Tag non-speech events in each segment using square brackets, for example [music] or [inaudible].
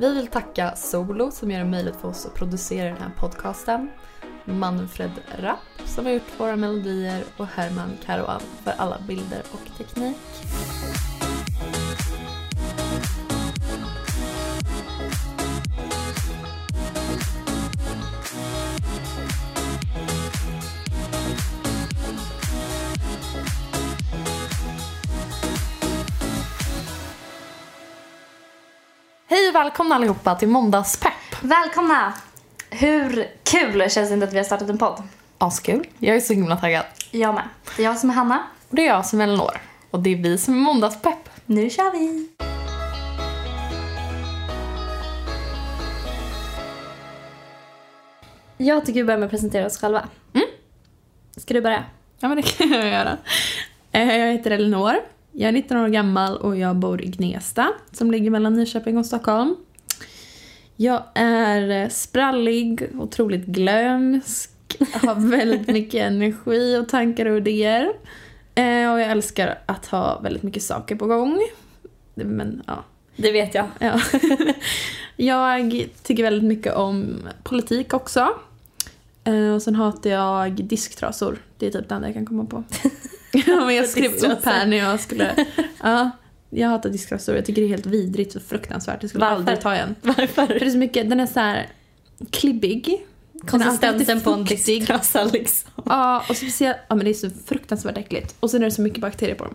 Vi vill tacka Solo som gör det möjligt för oss att producera den här podcasten. Manfred Rapp som har gjort våra melodier och Herman Caruan för alla bilder och teknik. Välkomna allihopa till Måndagspepp. Välkomna! Hur kul känns det inte att vi har startat en podd? Askul. Jag är så himla taggad. Jag med. Det är jag som är Hanna. Och det är jag som är Elinor. Och det är vi som är Måndagspepp. Nu kör vi! Jag tycker vi börjar med att presentera oss själva. Mm. Ska du börja? Ja men det kan jag göra. Eh, Jag heter Elinor. Jag är 19 år gammal och jag bor i Gnesta som ligger mellan Nyköping och Stockholm. Jag är eh, sprallig, otroligt glömsk, [laughs] har väldigt mycket energi och tankar och idéer. Eh, Och jag älskar att ha väldigt mycket saker på gång. Men ja, Det vet jag. Ja. [laughs] jag tycker väldigt mycket om politik också. Eh, Och sen hatar jag disktrasor. Det är typ det enda jag kan komma på. [laughs] [laughs] Ja, men jag skrev upp här när jag skulle... [laughs] Ja, jag hatar disktrasor. Jag tycker det är helt vidrigt och fruktansvärt. Jag skulle Varför? aldrig ta en. Varför? För det är så mycket, den är så här klibbig. Konsistensen på en disktrasa liksom. Ja, och speciellt, ja men det är så fruktansvärt äckligt. Och sen är det så mycket bakterier på dem.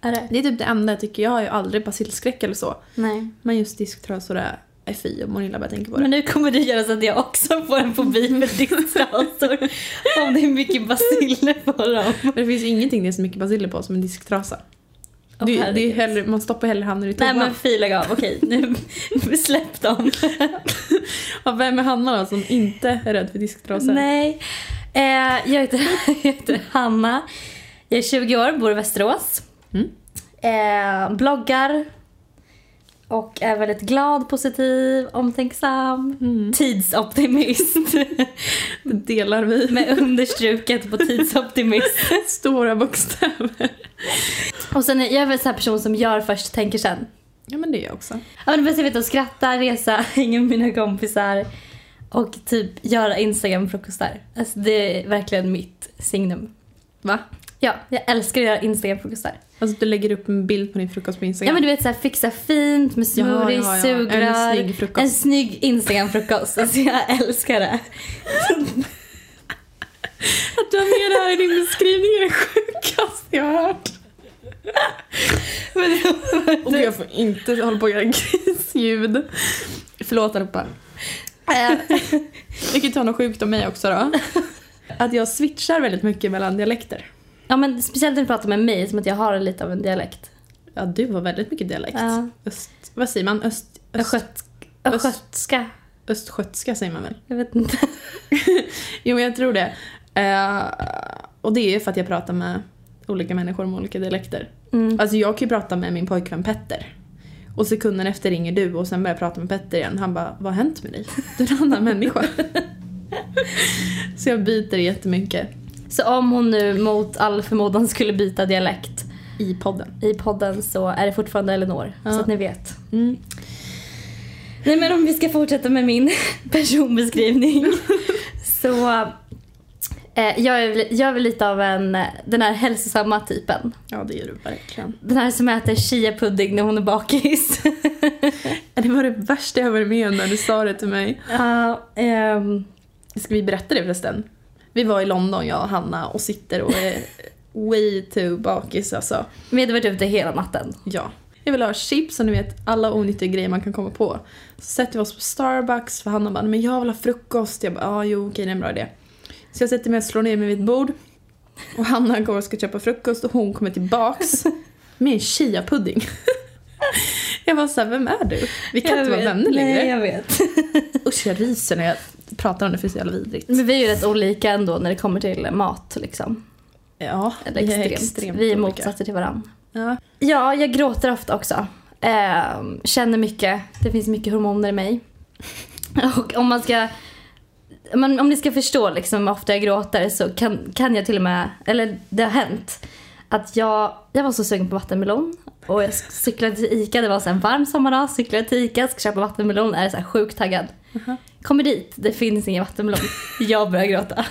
Är det? Det är typ det enda jag tycker. Jag har ju aldrig basilskräck eller så. Nej. Men just disktrasor är, är fy om man illa bara tänker på det. Men nu kommer det göra så att jag också får en fobi för disktrasor. [laughs] Om det är mycket basiller på dem. Men det finns ingenting det är så mycket basiller på som en disktrasa. Åh, det, det är hellre, man stoppar hellre handen i toan. Nej men fy lägg av, okej nu [laughs] släpp dem. [laughs] Ja, vem är Hanna då som inte är rädd för disktrasor? Nej. Eh, jag, heter, jag heter Hanna. Jag är 20 år, bor i Västerås. Mm. Eh, bloggar. Och är väldigt glad, positiv, omtänksam. Mm. Tidsoptimist. Det delar vi Med understruket på tidsoptimist. [laughs] stora bokstäver. Och sen är jag väl en person som gör först, tänker sen. Ja men det är jag också. Ja men jag vet att skratta, resa, [laughs] hänga med mina kompisar. Och typ göra Instagram-frukostar. Alltså det är verkligen mitt signum. Va? Ja, jag älskar att göra Instagram-frukostar. Alltså du lägger upp en bild på din frukost på Instagram. Ja men du vet såhär fixa fint med Ja, smoothie, ja, ja. sugrör. En snygg frukost. En snygg Instagram-frukost. Alltså jag älskar det. Att du har med det här i din beskrivning är det sjukaste jag har hört. Och jag får inte hålla på och göra grisljud. Förlåt allihopa. Eh, Vi kan ta något sjukt om mig också då. Att jag switchar väldigt mycket mellan dialekter. Ja men speciellt när du pratar med mig som att jag har lite av en dialekt. Ja, du har väldigt mycket dialekt. Ja. Öst, vad säger man? Öst, öst, öst- Östgötska. östgötska säger man väl? Jag vet inte. [laughs] Jo, men jag tror det. Eh, och det är för att jag pratar med olika människor med olika dialekter. Mm. Alltså jag kan ju prata med min pojkvän Petter. Och sekunden efter ringer du och sen börjar jag prata med Petter igen. Han bara, vad har hänt med dig? Du är en annan människa. [laughs] Så jag byter jättemycket Så om hon nu mot all förmodan skulle byta dialekt i podden. i podden så är det fortfarande Elinor. Ja. Så att ni vet. Mm. Nej men om vi ska fortsätta med min [laughs] personbeskrivning. så eh, jag, är, jag är väl lite av en, den här hälsosamma typen. Ja, det gör du verkligen. Den här som äter chia-pudding när hon är bakis. [laughs] Det var det värsta jag varit med om när du sa det till mig. Ja, ehm, Ska vi berätta det förresten? Vi var i London, jag och Hanna, och sitter och är way too bakis alltså. vi hade varit ute hela natten. Ja. Jag vill ha chips och ni vet alla onyttiga grejer man kan komma på. Så sätter vi oss på Starbucks för Hanna bara, men jag vill ha frukost. Jag bara, ja jo okej det är en bra idé. Så jag sätter mig och slår ner mig vid ett bord. Och Hanna går och ska köpa frukost och hon kommer tillbaks [laughs] med en chia-pudding. [laughs] Jag var såhär, vem är du? Vi kan inte vara vänner längre. Nej, jag vet. Usch jag ryser när jag pratar om det för det är så jävla vidrigt. Men vi är ju rätt olika ändå när det kommer till mat liksom. Ja, Eller vi är extremt. extremt vi är olika. motsatser till varandra. Ja. Ja, jag gråter ofta också. Ehm, känner mycket. Det finns mycket hormoner i mig. [laughs] Och om man ska... Men om ni ska förstå liksom hur ofta jag gråter så kan, kan jag till och med, eller det har hänt, att jag, jag var så sugen på vattenmelon. Och jag cyklade till Ica, det var så en varm sommardag, cyklade till Ica, ska köpa vattenmelon, är så här sjukt taggad. Mhm. Kommer dit, det finns ingen vattenmelon. [laughs] Jag börjar gråta.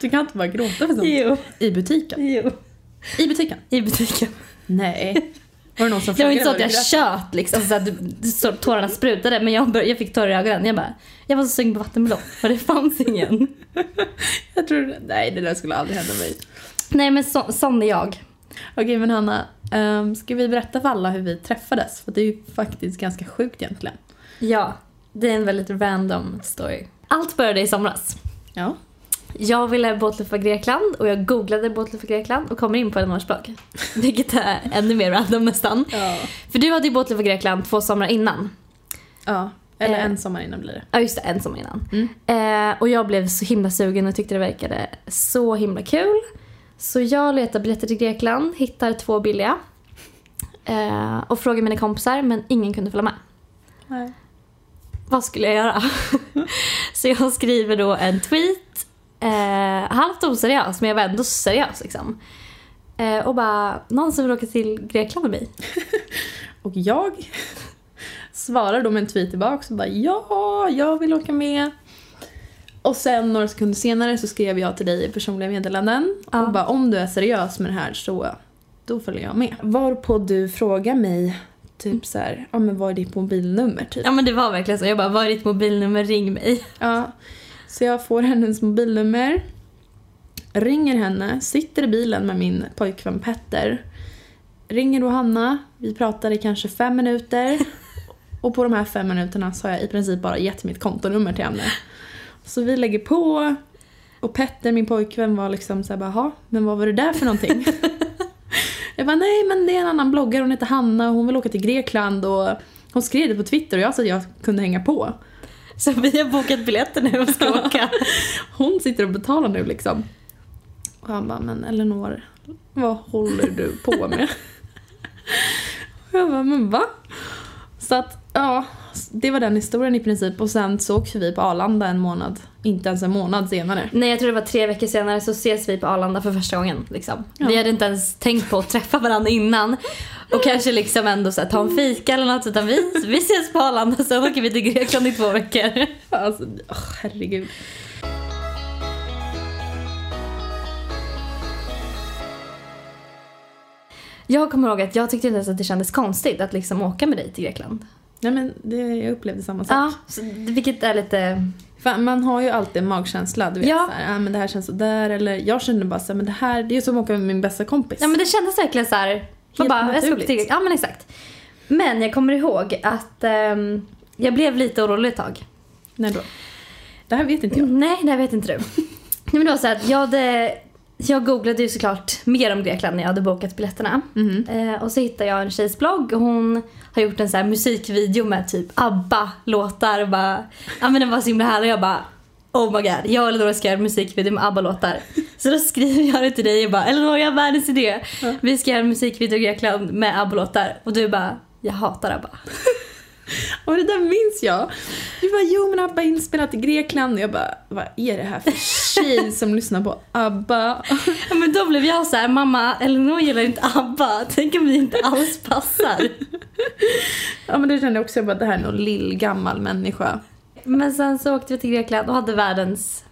Du kan inte bara gråta för sånt. jo, I butiken? jo. I butiken? I butiken. Nej. Var det någon som Det var inte så att jag tjöt liksom, så att så- tårarna sprutade men jag, bör, jag fick tårar i ögonen. Jag bara, jag var så sugen på vattenmelon och det fanns ingen. [laughs] Jag tror, nej det där skulle aldrig hända mig. Nej men så, sån är jag. Okej men Hanna, um, ska vi berätta för alla hur vi träffades? För det är ju faktiskt ganska sjukt egentligen. Ja, det är en väldigt random story. Allt började i somras. Ja. Jag ville båtluffa Grekland och jag googlade båtluffa Grekland och kommer in på Elinors blogg. [laughs] Vilket är ännu mer random nästan. Ja. För du hade ju båtluffa Grekland två somrar innan. ja. Eller Eh. en sommar innan blir det. Ja just det, en sommar innan. Mm. Eh, och jag blev så himla sugen och tyckte det verkade så himla kul. Så jag letar biljetter till Grekland, hittar två billiga. Eh, och frågar mina kompisar men ingen kunde följa med. Nej. Vad skulle jag göra? [laughs] så jag skriver då en tweet, eh, halvt oseriös men jag var ändå seriös liksom. Eh, och bara, någon som vill åka till Grekland med mig? [laughs] Och jag svarar då med en tweet tillbaka och bara ja, jag vill åka med. Och sen några sekunder senare så skrev jag till dig i personliga meddelanden Ja. och bara om du är seriös med det här så då följer jag med. Varpå du frågar mig typ så här, ja men vad är ditt mobilnummer typ? Ja men det var verkligen så. Jag bara, vad är ditt mobilnummer? Ring mig. Ja, så jag får hennes mobilnummer, ringer henne, sitter i bilen med min pojkvän Petter. Ringer då Hanna, vi pratar i kanske fem minuter. [laughs] Och på de här fem minuterna så har jag i princip bara gett mitt kontonummer till henne. Så vi lägger på och Petter, min pojkvän, var liksom såhär bara "Jaha, men vad var det där för någonting? [laughs] jag bara nej men det är en annan bloggare, hon heter Hanna och hon vill åka till Grekland och hon skrev det på Twitter och jag sa att jag kunde hänga på. Så vi har bokat biljetter nu och ska [laughs] åka. Hon sitter och betalar nu liksom. Och han bara, men Elinor, vad håller du på med? Och [laughs] jag bara, men va? Så att, ja, det var den historien i princip. Och sen så åkte vi på Arlanda en månad, inte ens en månad senare. Nej jag tror det var tre veckor senare så ses vi på Arlanda för första gången. Liksom. Ja. Vi hade inte ens tänkt på att träffa varandra innan. Och kanske liksom ändå så här, ta en fika eller något utan vi, vi ses på Arlanda så åker vi till Grekland i två veckor. Alltså, åh, herregud. Jag kommer ihåg att jag tyckte inte ens att det kändes konstigt att liksom åka med dig till Grekland. Nej men det, jag upplevde samma sak. Ja, så, vilket är lite... För man har ju alltid en magkänsla, du vet Ja. såhär, ah, men det här känns sådär eller jag kände bara såhär, men det här, det är som att åka med min bästa kompis. Ja men det kändes verkligen så här. man bara, jag ska åka naturligt. till. Ja men exakt. Men jag kommer ihåg att ehm, jag blev lite orolig ett tag. När då? Det här vet inte jag. Nej, det vet inte du. Nej, men det var så här, att jag, hade, jag googlade ju såklart mer om Grekland när jag hade bokat biljetterna. Mhm. Eh, och så hittade jag en tjejs blogg och hon har gjort en så här musikvideo med typ ABBA-låtar och bara, ja men den var så himla härlig och jag bara Oh my god, jag och Eleonora ska göra en musikvideo med ABBA-låtar. Så då skriver jag det till dig och bara Eleonora jag har världens idé. Vi ska göra en musikvideo i Grekland med ABBA-låtar. Och du bara, jag hatar ABBA. [laughs] Och det där minns jag. Du bara, jo men ABBA är inspelat i Grekland. Och jag bara, vad är det här för tjej som lyssnar på ABBA? [laughs] Ja, men då blev jag så här, mamma Eleonora gillar inte ABBA. Tänk om vi inte alls passar. [laughs] Ja men det kände jag också, jag bara, det här är någon lillgammal människa. Men sen så åkte vi till Grekland och hade världens,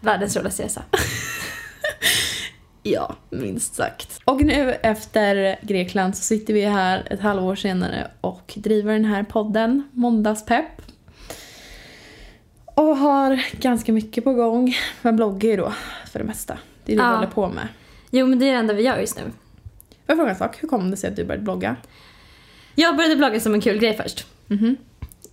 världens roligaste resa. Ja, minst sagt. Och nu efter Grekland så sitter vi här ett halvår senare och driver den här podden, Måndagspepp. Och har ganska mycket på gång. Men bloggar ju då för det mesta. Det är det Ja. vi håller på med. Jo men det är det enda vi gör just nu. Får jag fråga en sak? Hur kom det sig att du började blogga? Jag började blogga som en kul grej först. Mhm.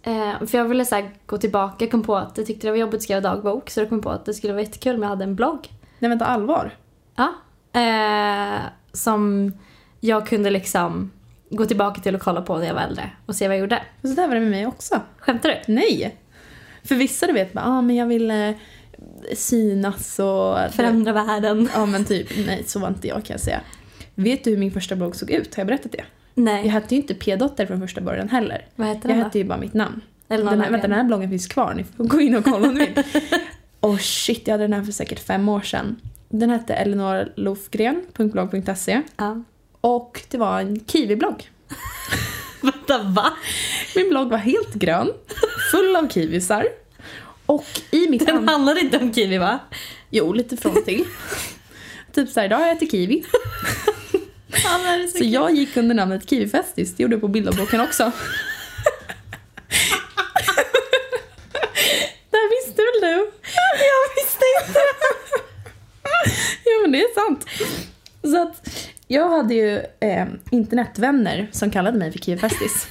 Eh, för jag ville så här, gå tillbaka, kom på att jag tyckte det var jobbigt att skriva dagbok. Så jag kom på att det skulle vara jättekul om jag hade en blogg. Nej vänta, allvar? Ja. Eh, som jag kunde liksom gå tillbaka till och kolla på när jag var äldre och se vad jag gjorde. Och så där var det med mig också. Skämtar du? Nej! För vissa du vet bara, ah, men jag vill eh, synas och... Förändra världen. Ja men typ, nej så var inte jag kan jag säga. Vet du hur min första blogg såg ut? Har jag berättat det? Nej. Jag hette ju inte P-dotter från första början heller. Vad heter Jag den hette ju bara mitt namn. Eller Den här, vänta, den här bloggen finns kvar, ni får gå in och kolla om ni vill. [laughs] Och shit, jag hade den här för säkert fem år sedan. Den hette eleanorlofgren.blogg.se Ja. och det var en kiwiblogg. [laughs] Vänta, va? Min blogg var helt grön, full av kiwisar. Och i mitt Den an- handlade inte om kiwi va? Jo, lite från till. typ såhär, idag har jag ätit kiwi. [laughs] Ja, så Så jag gick under namnet Kiwifestis, det gjorde jag på bilderboken också. [laughs] det här visste väl du? Jag visste inte. Ja men det är sant. Så att jag hade ju eh, internetvänner som kallade mig för Kiwifestis.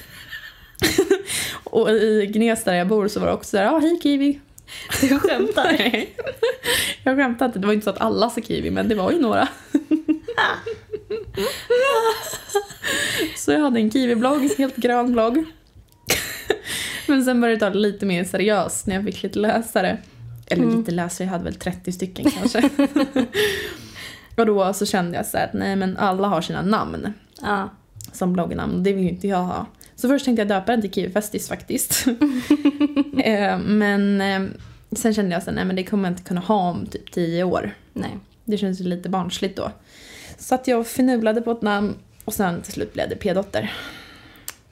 [laughs] Och i Gnesta där jag bor så var det också sådär, ja ah, hej Kiwi. Du skämtar. [laughs] Nej. Jag skämtar inte, det var inte så att alla sa Kiwi men det var ju några. [laughs] Så jag hade en Kiwi-blogg, helt grön blogg. Men sen började det ta det lite mer seriöst när jag fick lite läsare. Eller Mm. lite läsare, jag hade väl 30 stycken kanske. Och då så kände jag så att nej men alla har sina namn Ja. som bloggnamn och det vill ju inte jag ha. Så först tänkte jag döpa den till Kiwifestis faktiskt. [laughs] Eh, men eh, sen kände jag så här, nej men det kommer jag inte kunna ha om typ 10 år. Nej. Det känns ju lite barnsligt då. Så att jag finurlade på ett namn och sen till slut blev det P-dotter.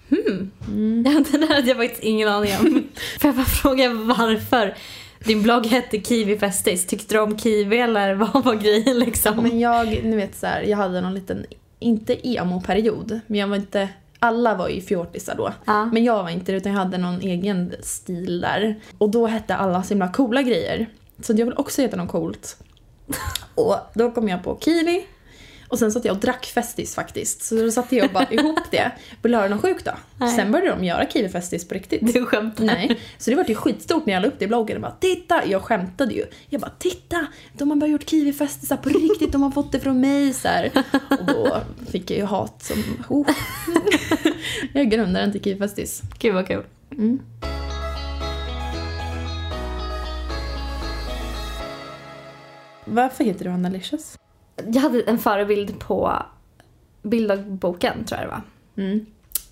Hmm. Mm. Ja, [laughs] det där hade jag faktiskt ingen aning om. [laughs] Får jag bara fråga varför din blogg hette Kiwi Festis? Tyckte du om kiwi eller [laughs] vad var grejen liksom? Men jag, ni vet så här, jag hade någon liten, inte emo-period, men jag var inte, alla var ju fjortisar då. Ja. Men jag var inte det utan jag hade någon egen stil där. Och då hette alla så himla coola grejer. Så jag vill också heta något coolt. [laughs] Och då kom jag på kiwi. Och sen satt jag och drack Festis faktiskt. Så då satte jag och bara ihop det. Höra något sjukt då? Nej. Sen började de göra kiwi Festis på riktigt. Du skämtar? Nej, så det var ju skitstort när jag la upp det i bloggen och bara titta! Jag skämtade ju. Jag bara titta! De har bara gjort kiwifestisar på riktigt, de har fått det från mig så här. Och då fick jag ju hat som... Oh. [laughs] jag är grundaren till kiwifestis. Gud vad kul. Mm. Varför heter du Annalicious? Jag hade en förebild på bilddagboken tror jag det var. Mm.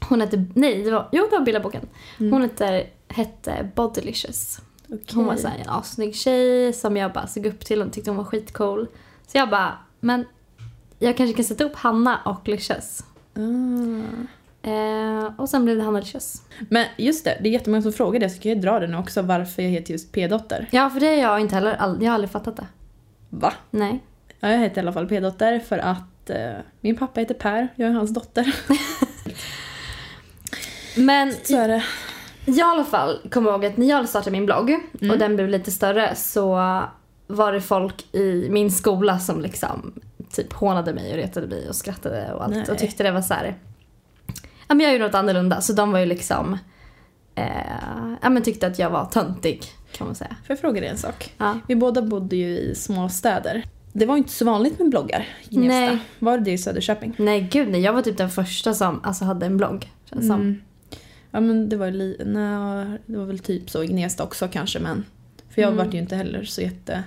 Hon hette, nej det var, jo det var bilddagboken. Mm. Hon hette, hette Bodylicious. Okej. Hon var så en assnygg tjej som jag bara såg upp till och tyckte hon var skitcool. Så jag bara, men jag kanske kan sätta upp Hanna och Licious. Ah. Eh, och sen blev det Hanna Licious. Men just det, det är jättemånga som frågar det så kan jag dra det nu också varför jag heter just P-dotter. Ja, för det har jag inte heller, jag har aldrig fattat det. Va? Nej. Ja, jag heter i alla fall P-dotter för att eh, min pappa heter Per, jag är hans dotter. [laughs] Men Så är det. jag i alla fall kommer ihåg att när jag startade min blogg Mm. och den blev lite större så var det folk i min skola som liksom typ hånade mig och retade mig och skrattade och allt Nej. och tyckte det var så här. Ja men jag gjorde något annorlunda så de var ju liksom eh, ja men tyckte att jag var töntig kan man säga. Får jag fråga dig en sak? Ja. Vi båda bodde ju i små städer. Det var inte så vanligt med bloggar i Gnesta. Nej. Var det det i Söderköping? Nej gud nej, jag var typ den första som alltså, hade en blogg. Känns som. Mm. Ja men det var, li- nej, det var väl typ så i Gnesta också kanske men för jag Mm. vart ju inte heller så jätte,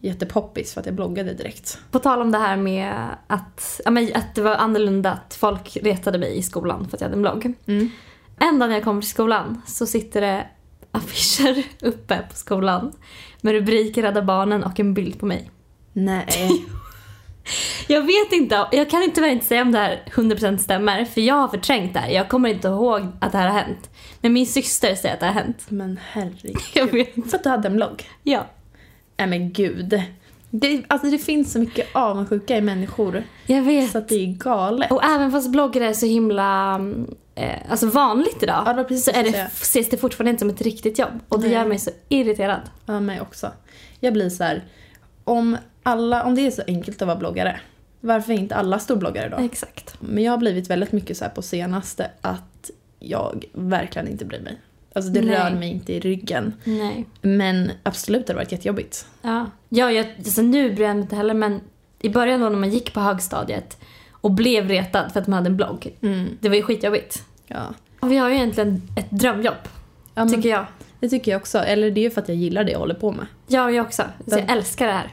jättepoppis för att jag bloggade direkt. På tal om det här med att, ja, men, att det var annorlunda, att folk retade mig i skolan för att jag hade en blogg. Mm. En dag när jag kommer till skolan så sitter det affischer [laughs] uppe på skolan med rubriker Rädda Barnen och en bild på mig. Nej. [laughs] Jag vet inte, jag kan tyvärr inte säga om det här 100% stämmer för jag har förträngt det här. Jag kommer inte ihåg att det här har hänt. Men min syster säger att det har hänt. men herregud. [laughs] Jag vet. För att du hade en blogg? Ja. Nej men gud. Det, alltså det finns så mycket avundsjuka i människor Jag vet. så att det är galet. Och även fast bloggar är så himla eh, alltså vanligt idag Ja, det precis så är det, ses det fortfarande inte som ett riktigt jobb. Och det Nej. gör mig så irriterad. Ja, mig också. Jag blir så här, om, alla, om det är så enkelt att vara bloggare, varför är inte alla storbloggare då? Exakt. Men jag har blivit väldigt mycket så här på senaste att jag verkligen inte bryr mig. Alltså det Nej. rör mig inte i ryggen. Nej. Men absolut det har varit jättejobbigt. Ja, ja jag, alltså nu bryr jag mig inte heller men i början då när man gick på högstadiet och blev retad för att man hade en blogg. Det var ju skitjobbigt. Ja. Och vi har ju egentligen ett drömjobb, ja men, tycker jag. Det tycker jag också. Eller det är för att jag gillar det jag håller på med. Och jag också. Så jag älskar det här.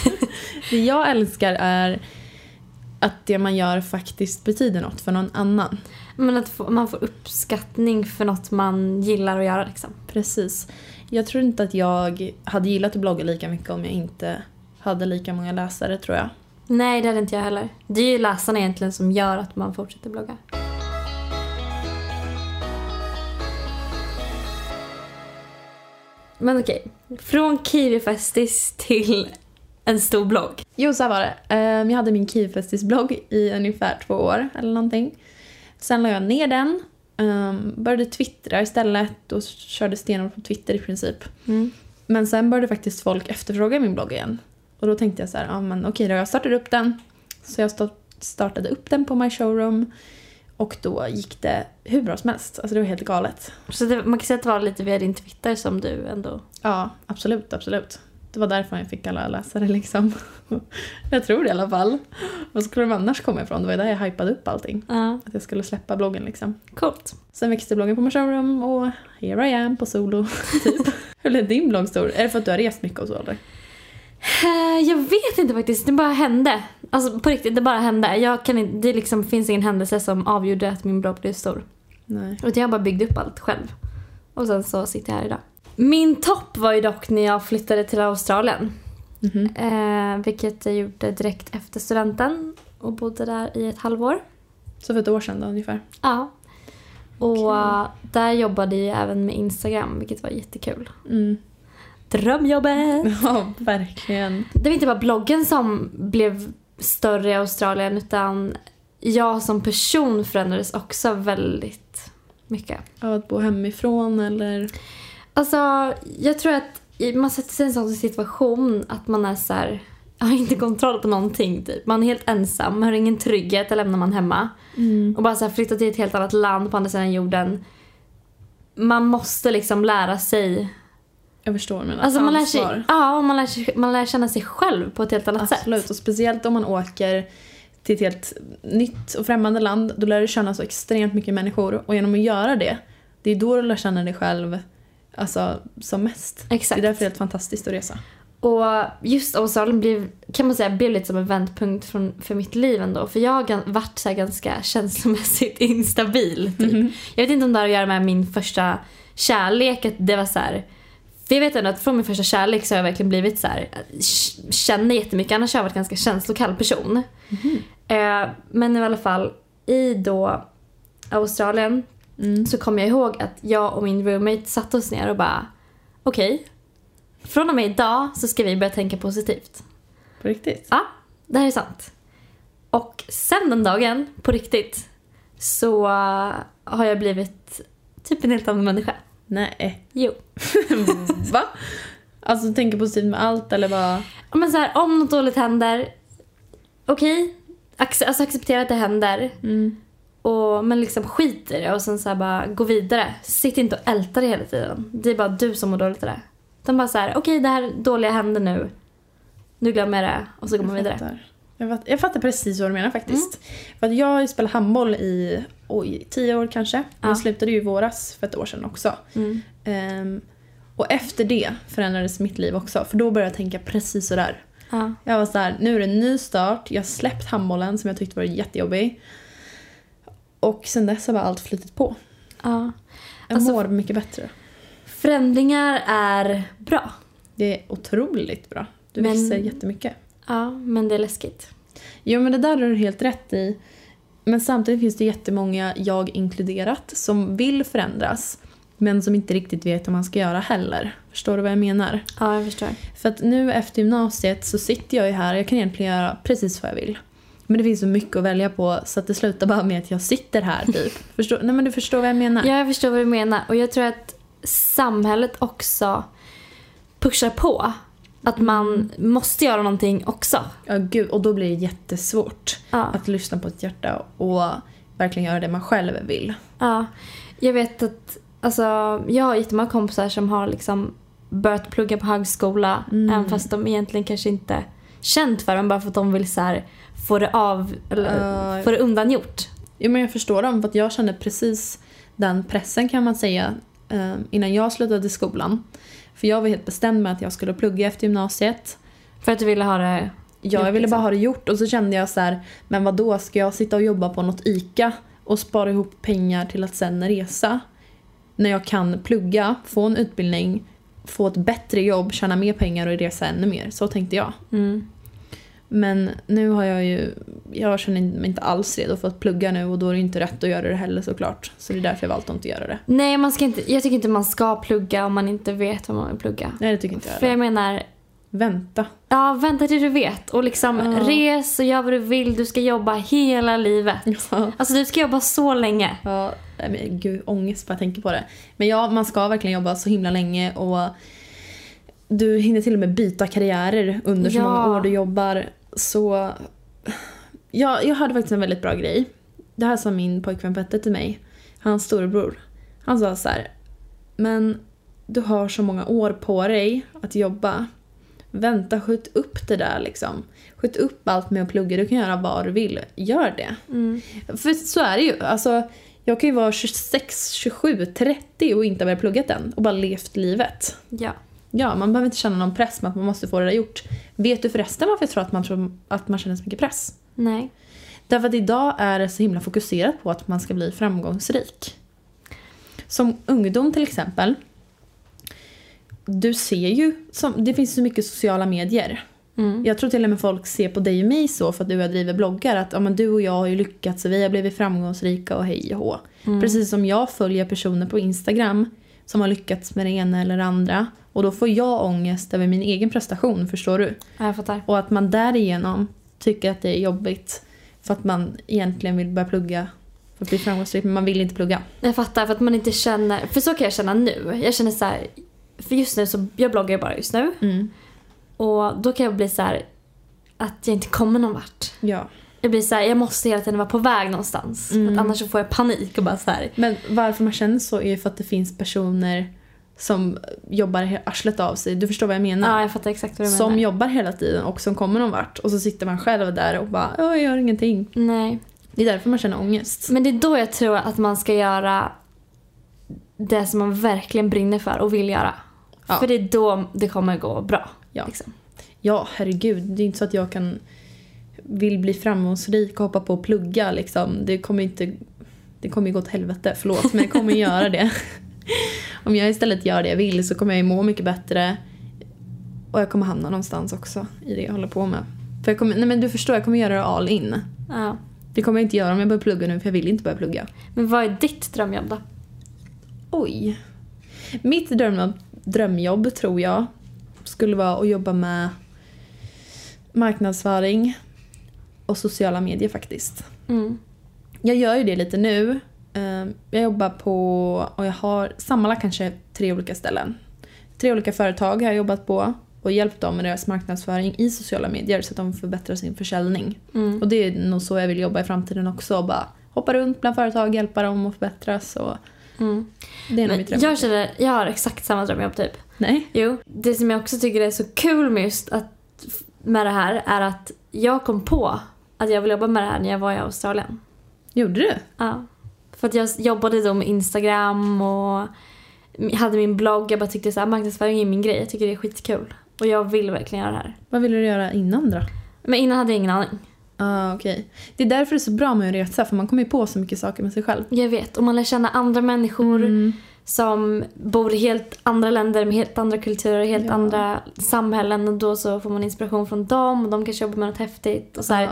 [laughs] Det jag älskar är att det man gör faktiskt betyder något för någon annan. Men att man får uppskattning för något man gillar att göra liksom. Precis. Jag tror inte att jag hade gillat att blogga lika mycket om jag inte hade lika många läsare tror jag. Nej, det hade inte jag heller. Det är ju läsarna egentligen som gör att man fortsätter blogga. Men okej, från Kiwifestis till en stor blogg. Jo, så här var det. Ehm, Jag hade min Kivfestis-blogg i ungefär två år eller någonting. Sen la jag ner den, ehm, började twittra istället och körde stenhårt på Twitter i princip. Mm. Men sen började faktiskt folk efterfråga min blogg igen. Och då tänkte jag så här, ja men okej då, jag startade upp den. Så jag sta- startade upp den på My Showroom. Och då gick det hur bra som helst. Alltså det var helt galet. Så det, man kan säga att det var lite via din Twitter som du ändå... Ja, absolut, absolut. Det var därför jag fick alla läsare liksom. [laughs] jag tror det i alla fall. Var skulle de annars komma ifrån? Det var ju där jag hypade upp allting. Ja, Att jag skulle släppa bloggen liksom. coolt. Sen växte bloggen på My Showroom och here I am på solo, [laughs] typ. Hur blev din blogg stor? Är det för att du har rest mycket och så eller? Eh, Jag vet inte faktiskt, det bara hände. Alltså på riktigt, det bara hände. Jag kan inte, det liksom finns ingen händelse som avgjorde att min blogg blev stor. Nej. Utan jag bara byggde upp allt själv. Och sen så sitter jag här idag. Min topp var ju dock när jag flyttade till Australien. Mhm. Eh, vilket jag gjorde direkt efter studenten. Och bodde där i ett halvår. Så för ett år sedan då ungefär? Ja. Och eh, där jobbade jag även med Instagram, vilket var jättekul. Mm. Drömjobbet! [laughs] Ja, verkligen. Det var inte bara bloggen som blev större i Australien utan jag som person förändrades också väldigt mycket. Av att bo hemifrån eller? Alltså, jag tror att man sätter sig i en sån situation att man är så här, [laughs] har inte kontroll på någonting typ. Man är helt ensam, har ingen trygghet, det lämnar man hemma. Och bara så här flytta till ett helt annat land på andra sidan jorden. Man måste liksom lära sig, Jag förstår menar. alltså man lär sig, Ansvar. ja, man lär, sig, man lär känna sig själv på ett helt annat Absolut, sätt. och speciellt om man åker till ett helt nytt och främmande land. Då lär du känna så extremt mycket människor och genom att göra det, det är då du lär känna dig själv alltså, som mest. Exakt. Det är därför det är helt fantastiskt att resa. Och just Australien blev, kan man säga, blev lite som en vändpunkt från, för mitt liv ändå. För jag har varit så ganska känslomässigt [laughs] instabil. Typ. Mhm. Jag vet inte om det har att göra med min första kärlek. Att det var så här, för jag vet ändå att från min första kärlek så har jag verkligen blivit så här, känner jättemycket. Annars har jag varit en ganska känslokall person. Eh, men i alla fall, i då Australien Mm. så kommer jag ihåg att jag och min roommate satte oss ner och bara okej, från och med idag så ska vi börja tänka positivt. På riktigt? Ja, det här är sant. Och sen den dagen, på riktigt, så har jag blivit typ en helt annan människa. Nej. Jo. [laughs] Va? Alltså tänker positivt med allt eller bara... Ja, Men så här, om något dåligt händer, okej, ac- alltså acceptera att det händer. Mm. Och, men liksom skit i det och sen så här bara gå vidare. Sitt inte och älta det hela tiden. Det är bara du som mår dåligt i det. Utan bara så här, okej det här dåliga händer nu. Nu glömmer jag det och så går man Jag vidare. fattar. Jag, fatt, jag fattar precis vad du menar faktiskt. Mm. För att jag har ju spelat handboll i oj, tio år kanske. Ja. Jag slutade ju i våras för ett år sedan också. Mm. Ehm, och efter det förändrades mitt liv också. För då började jag tänka precis sådär. Ja. Jag var så här, nu är det en ny start. Jag har släppt handbollen som jag tyckte var jättejobbig. Och sen dess har bara allt flutit på. ja. Jag Alltså- mår mycket bättre. Förändringar är bra. Det är otroligt bra. Du Men- växer jättemycket. Ja, men det är läskigt. Jo men det där har du helt rätt i. Men samtidigt finns det jättemånga, jag inkluderat, som vill förändras. Men som inte riktigt vet hur man ska göra heller. Förstår du vad jag menar? Ja, jag förstår. För att nu efter gymnasiet så sitter jag ju här jag kan egentligen göra precis vad jag vill. Men det finns så mycket att välja på så att det slutar bara med att jag sitter här typ. [laughs] förstår, nej men du förstår vad jag menar? Ja, jag förstår vad du menar. Och jag tror att samhället också pushar på. Att man måste göra någonting också. Ja gud, och då blir det jättesvårt Ja. att lyssna på ett hjärta och verkligen göra det man själv vill. Ja, jag vet att alltså, jag har jättemånga kompisar som har liksom börjat plugga på högskola Mm. även fast de egentligen kanske inte känt för det men bara för att de vill så här, få det av eller Ja. få det undangjort. Jo men jag förstår dem för jag kände precis den pressen kan man säga eh, innan jag slutade skolan. För jag var helt bestämd med att jag skulle plugga efter gymnasiet. För att du ville ha det... Ja, jag ville liksom. bara ha det gjort och så kände jag så här, men vad då ska jag sitta och jobba på något ICA och spara ihop pengar till att sen resa? När jag kan plugga, få en utbildning, få ett bättre jobb, tjäna mer pengar och resa ännu mer. Så tänkte jag. Mm. Men nu har jag ju, jag känner mig inte alls redo för att plugga nu och då är det inte rätt att göra det heller såklart. Så det är därför jag valt att inte göra det. Nej, man ska inte, jag tycker inte man ska plugga om man inte vet vad man vill plugga. Nej det tycker inte jag För jag menar, Vänta. ja vänta tills du vet och liksom Ja. res och gör vad du vill. Du ska jobba hela livet. Ja. Alltså du ska jobba så länge. Ja, men gud ångest bara jag tänker på det. Men ja, man ska verkligen jobba så himla länge och du hinner till och med byta karriärer under så Ja. många år du jobbar. Så ja, jag hörde faktiskt en väldigt bra grej. Det här sa min pojkvän Petter till mig, hans storebror. Han sa så här, men du har så många år på dig att jobba. Vänta, skjut upp det där liksom. Skjut upp allt med att plugga, du kan göra vad du vill. Gör det. Mm. För så är det ju. Alltså, jag kan ju vara 26, 27, 30 och inte ha börjat pluggat än och bara levt livet. Ja. Ja, man behöver inte känna någon press med att man måste få det där gjort. Vet du förresten varför jag tror att man, tror att man känner så mycket press? Nej. Därför att idag är det så himla fokuserat på att man ska bli framgångsrik. Som ungdom till exempel. Du ser ju, som, det finns så mycket sociala medier. Mm. Jag tror till och med folk ser på dig och mig så för att du och jag driver bloggar. Att ja, men du och jag har ju lyckats och vi har blivit framgångsrika och hej och hå. Mm. Precis som jag följer personer på Instagram som har lyckats med det ena eller det andra. Och då får jag ångest över min egen prestation, förstår du? Ja, jag fattar. Och att man därigenom tycker att det är jobbigt för att man egentligen vill börja plugga för att bli framgångsrik men man vill inte plugga. Jag fattar för att man inte känner, för så kan jag känna nu. Jag känner så här, för just nu så, jag bloggar ju bara just nu. Mm. Och då kan jag bli så här att jag inte kommer någon vart. Ja. Jag blir så här, jag måste hela tiden vara på väg någonstans. För Mm. att annars så får jag panik och bara så här. Men varför man känner så är ju för att det finns personer som jobbar arslet av sig. Du förstår vad jag menar? Ja, jag fattar exakt vad du som menar. jobbar hela tiden och som kommer någon vart. Och så sitter man själv där och bara "Ja, jag gör ingenting. Nej. Det är därför man känner ångest. Men det är då jag tror att man ska göra det som man verkligen brinner för och vill göra. Ja. För det är då det kommer gå bra. Ja. Liksom. Ja, herregud. Det är inte så att jag kan vill bli framgångsrik och hoppa på och plugga liksom. Det kommer inte det kommer ju gå åt helvete, förlåt, men det kommer ju göra det. [laughs] Om jag istället gör det jag vill så kommer jag ju må mycket bättre och jag kommer hamna någonstans också i det jag håller på med. För jag kommer, nej men du förstår, jag kommer göra det all in. Ja. Det kommer jag inte göra om jag börjar plugga nu för jag vill inte börja plugga. Men vad är ditt drömjobb då? Oj. Mitt drömjobb, drömjobb tror jag skulle vara att jobba med marknadsföring och sociala medier faktiskt. Mm. Jag gör ju det lite nu. Eh, Jag jobbar på, och jag har sammanlagt kanske tre olika ställen. Tre olika företag har jag jobbat på och hjälpt dem med deras marknadsföring i sociala medier så att de förbättrar sin försäljning. Mm. Och det är nog så jag vill jobba i framtiden också. Bara hoppa runt bland företag, hjälpa dem att förbättras. Och Mm. det är nog mitt jag känner, jag har exakt samma drömjobb typ. Nej? Jo. Det som jag också tycker är så kul med just att, med det här är att jag kom på att jag vill jobba med det här när jag var i Australien. Gjorde du? Ja. För att jag jobbade då med Instagram och hade min blogg. Jag bara tyckte så här, marknadsföring är min grej. Jag tycker det är skitkul. Och jag vill verkligen göra det här. Vad ville du göra innan då? Men innan hade jag ingen aning. Ah, okej. Det är därför det är så bra med att resa för man kommer ju på så mycket saker med sig själv. Jag vet. Och man lär känna andra människor Mm. som bor i helt andra länder med helt andra kulturer, helt Ja. andra samhällen. Och då så får man inspiration från dem och de kanske jobbar med något häftigt. Och så Ja.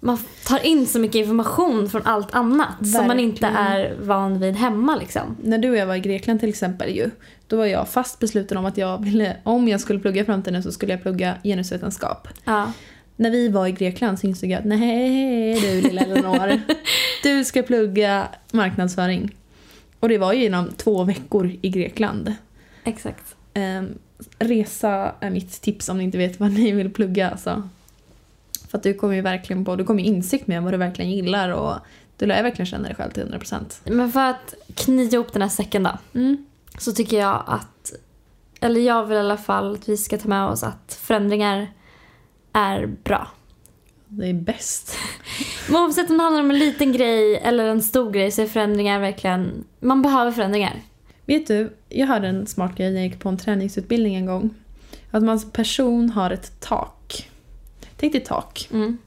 Man tar in så mycket information från allt annat som man inte Verkligen. är van vid hemma liksom. När du och jag var i Grekland till exempel ju, då var jag fast besluten om att jag ville, om jag skulle plugga i framtiden så skulle jag plugga genusvetenskap. Ja. När vi var i Grekland så insåg jag att nej du lilla Eleanor, [laughs] du ska plugga marknadsföring. Och det var ju inom två veckor i Grekland. Exakt. Ehm, resa är mitt tips om ni inte vet vad ni vill plugga. Alltså. För att du kommer ju verkligen på, du kommer ju insikt med vad du verkligen gillar och du lär verkligen känna dig själv till 100%. Men för att knyta ihop den här säcken då. Mm. Så tycker jag att, eller jag vill i alla fall att vi ska ta med oss att förändringar är bra. Det är bäst. [laughs] Men oavsett om det handlar om en liten grej eller en stor grej så är förändringar verkligen, man behöver förändringar. Vet du, jag hörde en smart grej när jag gick på en träningsutbildning en gång. Att man som person har ett tak. Tänk dig tak. Mm.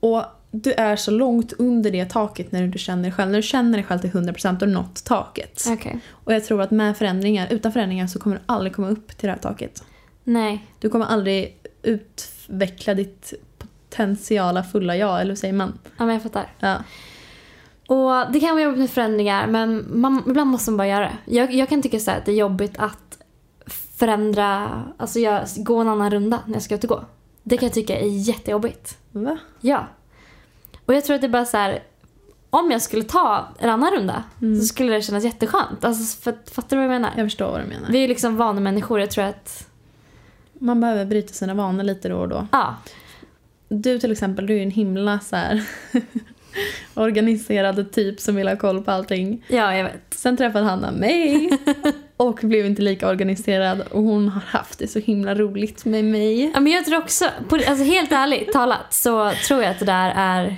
Och du är så långt under det taket när du känner dig själv. När du känner dig själv till 100% har du nått taket. Okej. Och jag tror att med förändringar, utan förändringar så kommer du aldrig komma upp till det här taket. Nej. Du kommer aldrig utveckla ditt potentiala fulla jag, eller hur säger man? Ja, men jag fattar. Ja. Och det kan vara jobbigt med förändringar men man, ibland måste man bara göra det. Jag, jag kan tycka så här att det är jobbigt att förändra, alltså jag, gå en annan runda när jag ska ut och gå. Det kan jag tycka är jättejobbigt. Va? Ja. Och jag tror att det är bara så här. Om jag skulle ta en annan runda Mm. så skulle det kännas jätteskönt. Alltså, för, fattar du vad jag menar? Jag förstår vad du menar. Vi är ju liksom vanemänniskor. Jag tror att... Man behöver bryta sina vanor lite då och då. Ja. Du till exempel, du är en himla så här [laughs] organiserad typ som vill ha koll på allting. Ja, jag vet. Sen träffade Hanna mig [laughs] och blev inte lika organiserad och hon har haft det så himla roligt med mig. Ja, men jag tror också, på, alltså helt ärligt talat så tror jag att det där är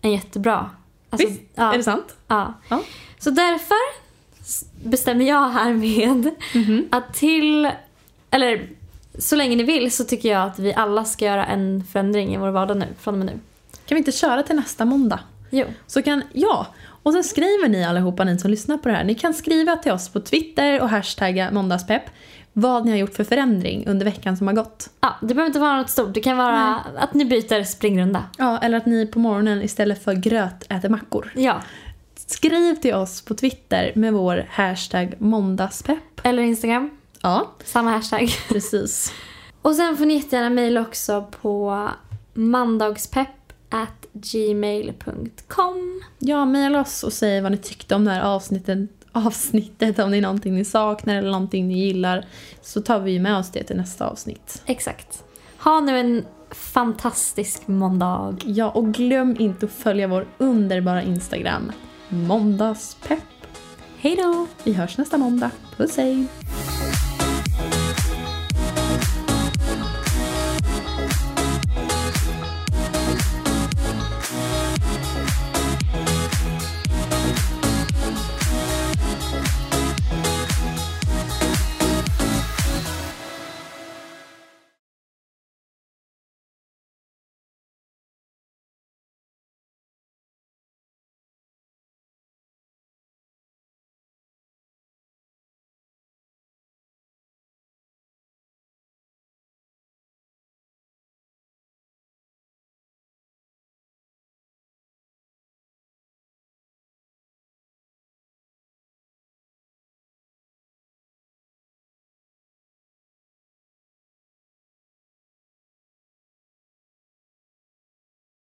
en jättebra... Alltså, Visst, ja, Är det sant? ja. Ja. Så därför bestämmer jag härmed Mhm. att till... Eller så länge ni vill så tycker jag att vi alla ska göra en förändring i vår vardag nu, från och med nu. Kan vi inte köra till nästa måndag? Jo. Så kan, ja. Och sen skriver ni allihopa, ni som lyssnar på det här. Ni kan skriva till oss på Twitter och hashtagga måndagspepp vad ni har gjort för förändring under veckan som har gått. Ja, det behöver inte vara något stort. Det kan vara att ni byter springrunda. Ja, eller att ni på morgonen istället för gröt äter mackor. Ja. Skriv till oss på Twitter med vår hashtag måndagspepp. Eller Instagram. Ja, Samma hashtag. [laughs] precis. Och sen får ni jättegärna mejla också på mandagspepp at gmail.com. Ja, mejla oss och säg vad ni tyckte om det här avsnittet, avsnittet. Om det är någonting ni saknar eller någonting ni gillar. Så tar vi med oss det till nästa avsnitt. Exakt. Ha nu en fantastisk måndag. Ja, och glöm inte att följa vår underbara Instagram. Måndagspepp. Hej då! Vi hörs nästa måndag. Puss hej!